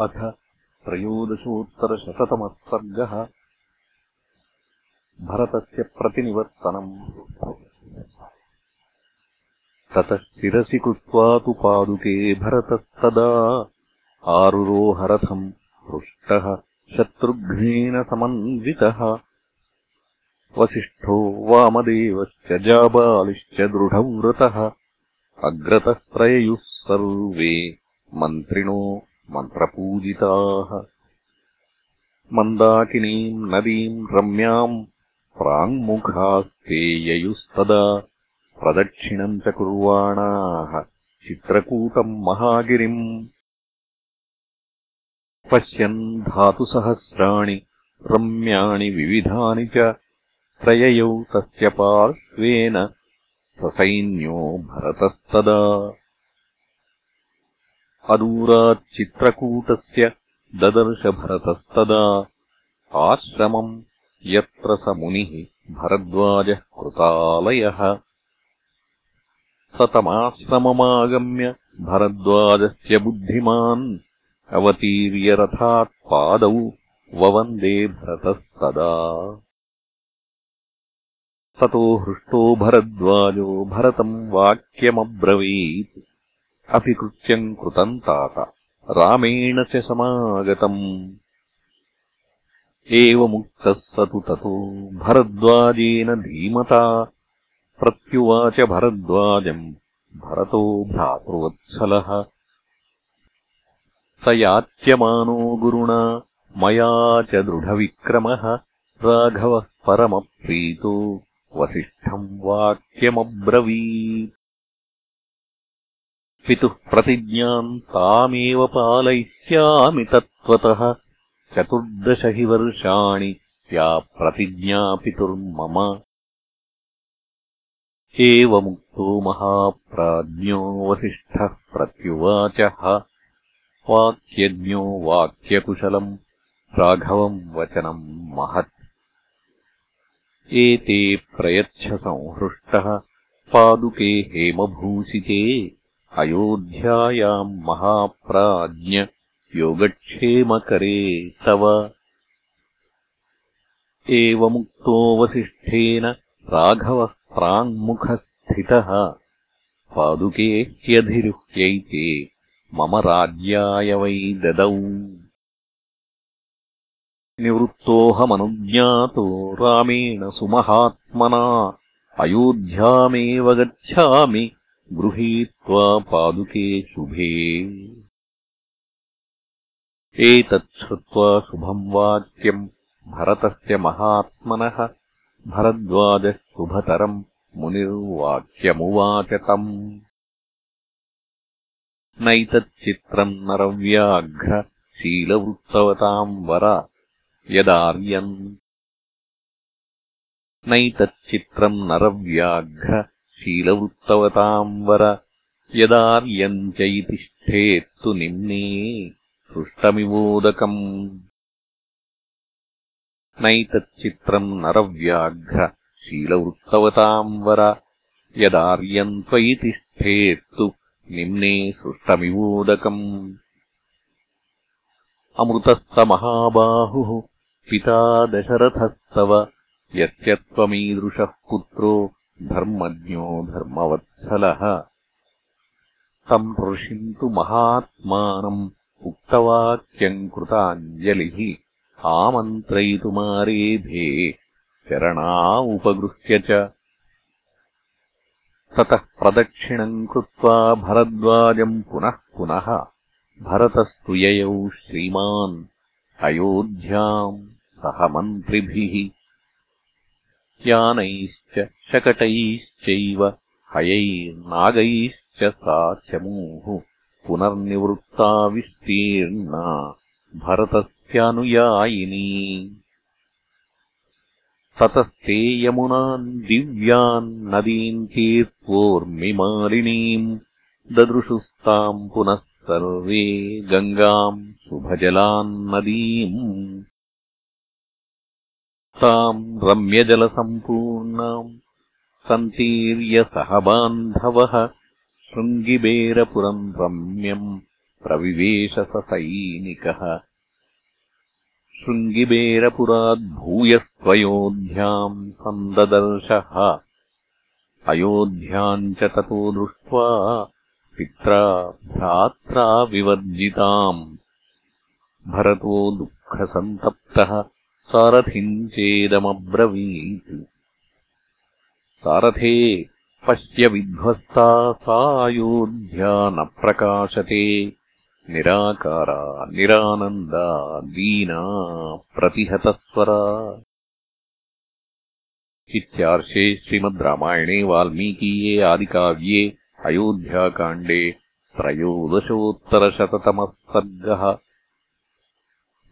अथ त्रयोदशोत्तरशततमः सर्गः भरतस्य प्रतिनिवर्तनम्। ततः शिरसि कृत्वा तु पादुके भरतस्तदा आरुरोहरथम् हृष्टः शत्रुघ्नेन समन्वितः। वसिष्ठो वामदेवश्च जाबालिश्च दृढव्रतः। अग्रतः प्रययुः सर्वे मन्त्रिणो मन्त्रपूजिताः। मन्दाकिनीम् नदीम् रम्याम् प्राङ्मुखास्ते ययुस्तदा प्रदक्षिणम् च कुर्वाणाः चित्रकूटम् महागिरिम् पश्यन् धातुसहस्राणि रम्याणि विविधानि च त्रययौ तस्य पार्श्वेन ससैन्यो भरतस्तदा अदूराच्चित्रकूटस्य ददर्शभरतस्तदा। आश्रमम् यत्र स मुनिः भरद्वाजः कृतालयः। स तमाश्रममागम्य भरद्वाजस्य बुद्धिमान् अवतीर्यरथात् पादौ ववन्दे भरतस्तदा। ततो हृष्टो भरद्वाजो भरतम् वाक्यमब्रवीत् अपि कृत्यम् कृतम् तात। रामेण च समागतम्। एवमुक्तः स तु ततो भरद्वाजेन धीमता। प्रत्युवाच भरद्वाजम् भरतो भ्रातृवत्सलः। स याच्यमानो गुरुणा मया च दृढविक्रमः। राघवः परमप्रीतो वसिष्ठम् वाक्यमब्रवीत् पितुः प्रतिज्ञाम् तामेव पालयिष्यामि तत्त्वतः। चतुर्दश हि वर्षाणि या प्रतिज्ञा पितुर्मम। एवमुक्तो महाप्राज्ञो वसिष्ठः प्रत्युवाचः। वाक्यज्ञो वाक्यकुशलम् राघवम् वचनम् महत्। एते प्रयच्छसंहृष्टः पादुके हेमभूषिते अयोध्यायाम् महाप्राज्ञ योगक्षेमकरे तव। एवमुक्तो वसिष्ठेन राघवः प्राङ्मुखस्थितः पादुके ह्यधिरुह्यैते मम राज्याय वै ददौ। निवृत्तोऽहमनुज्ञातो रामेण सुमहात्मना। अयोध्यामेव गच्छामि गृहीत्वा पादुके शुभे। एतच्छ्रुत्वा शुभम् वाक्यम् भरतस्य महात्मनः। भरद्वाजः शुभतरम् मुनिर्वाक्यमुवाच तम्। नैतच्चित्रम् नरव्याघ्र शीलवृत्तवताम् वर यदार्यन्। नैतच्चित्रम् नरव्याघ्र शीलवृत्तवताम् वर यदार्यम् च इति स्थेत्तु निम्ने सृष्टमिवोदकम् नैतच्चित्रम् नरव्याघ्र शीलवृत्तवताम् वर यदार्यम् त्वयि तिष्ठेत्तु निम्ने सृष्टमिवोदकम् अमृतः स महाबाहुः पिता दशरथस्तव यस्य त्वमीदृशः पुत्रो धर्मज्ञो धर्मवत्सलः। तम् ऋषिम् तु महात्मानम् उक्तवाक्यम् कृताञ्जलिः। आमन्त्रयितुमारेभे चरणा उपगृह्य च। ततः प्रदक्षिणम् कृत्वा भरद्वाजम् पुनः पुनः भरतस्तु ययौ श्रीमान् अयोध्याम् सह मन्त्रिभिः यानैश्च शकटैश्चैव हयैर्नागैश्च सा चमूः पुनर्निवृत्ता विस्तीर्णा भरतस्यानुयायिनी। ततस्ते यमुनाम् दिव्याम् नदीम् तीर्त्वोर्मिमालिनीम् ददृशुस्ताम् पुनः सर्वे गङ्गाम् शुभजलान्नदीम् ताम् रम्यजलसम्पूर्णाम् सन्तीर्य सह बान्धवः शृङ्गिबेरपुरम् रम्यम् प्रविवेश स सैनिकः शृङ्गिबेरपुराद्भूयस्त्वयोध्याम् सन्ददर्शः। अयोध्याम् च ततो दृष्ट्वा पित्रा भ्रात्रा विवर्जिताम्। भरतो दुःखसन्तप्तः सारथिम् चेदमब्रवीत् सारथे पश्य विध्वस्ता सायोध्या न प्रकाशते। निराकारा निरानन्दा दीना प्रतिहतस्वरा। इत्यार्षे श्रीमद् रामायणे वाल्मीकीये आदिकाव्ये अयोध्याकाण्डे त्रयोदशोत्तरशततमः सर्गः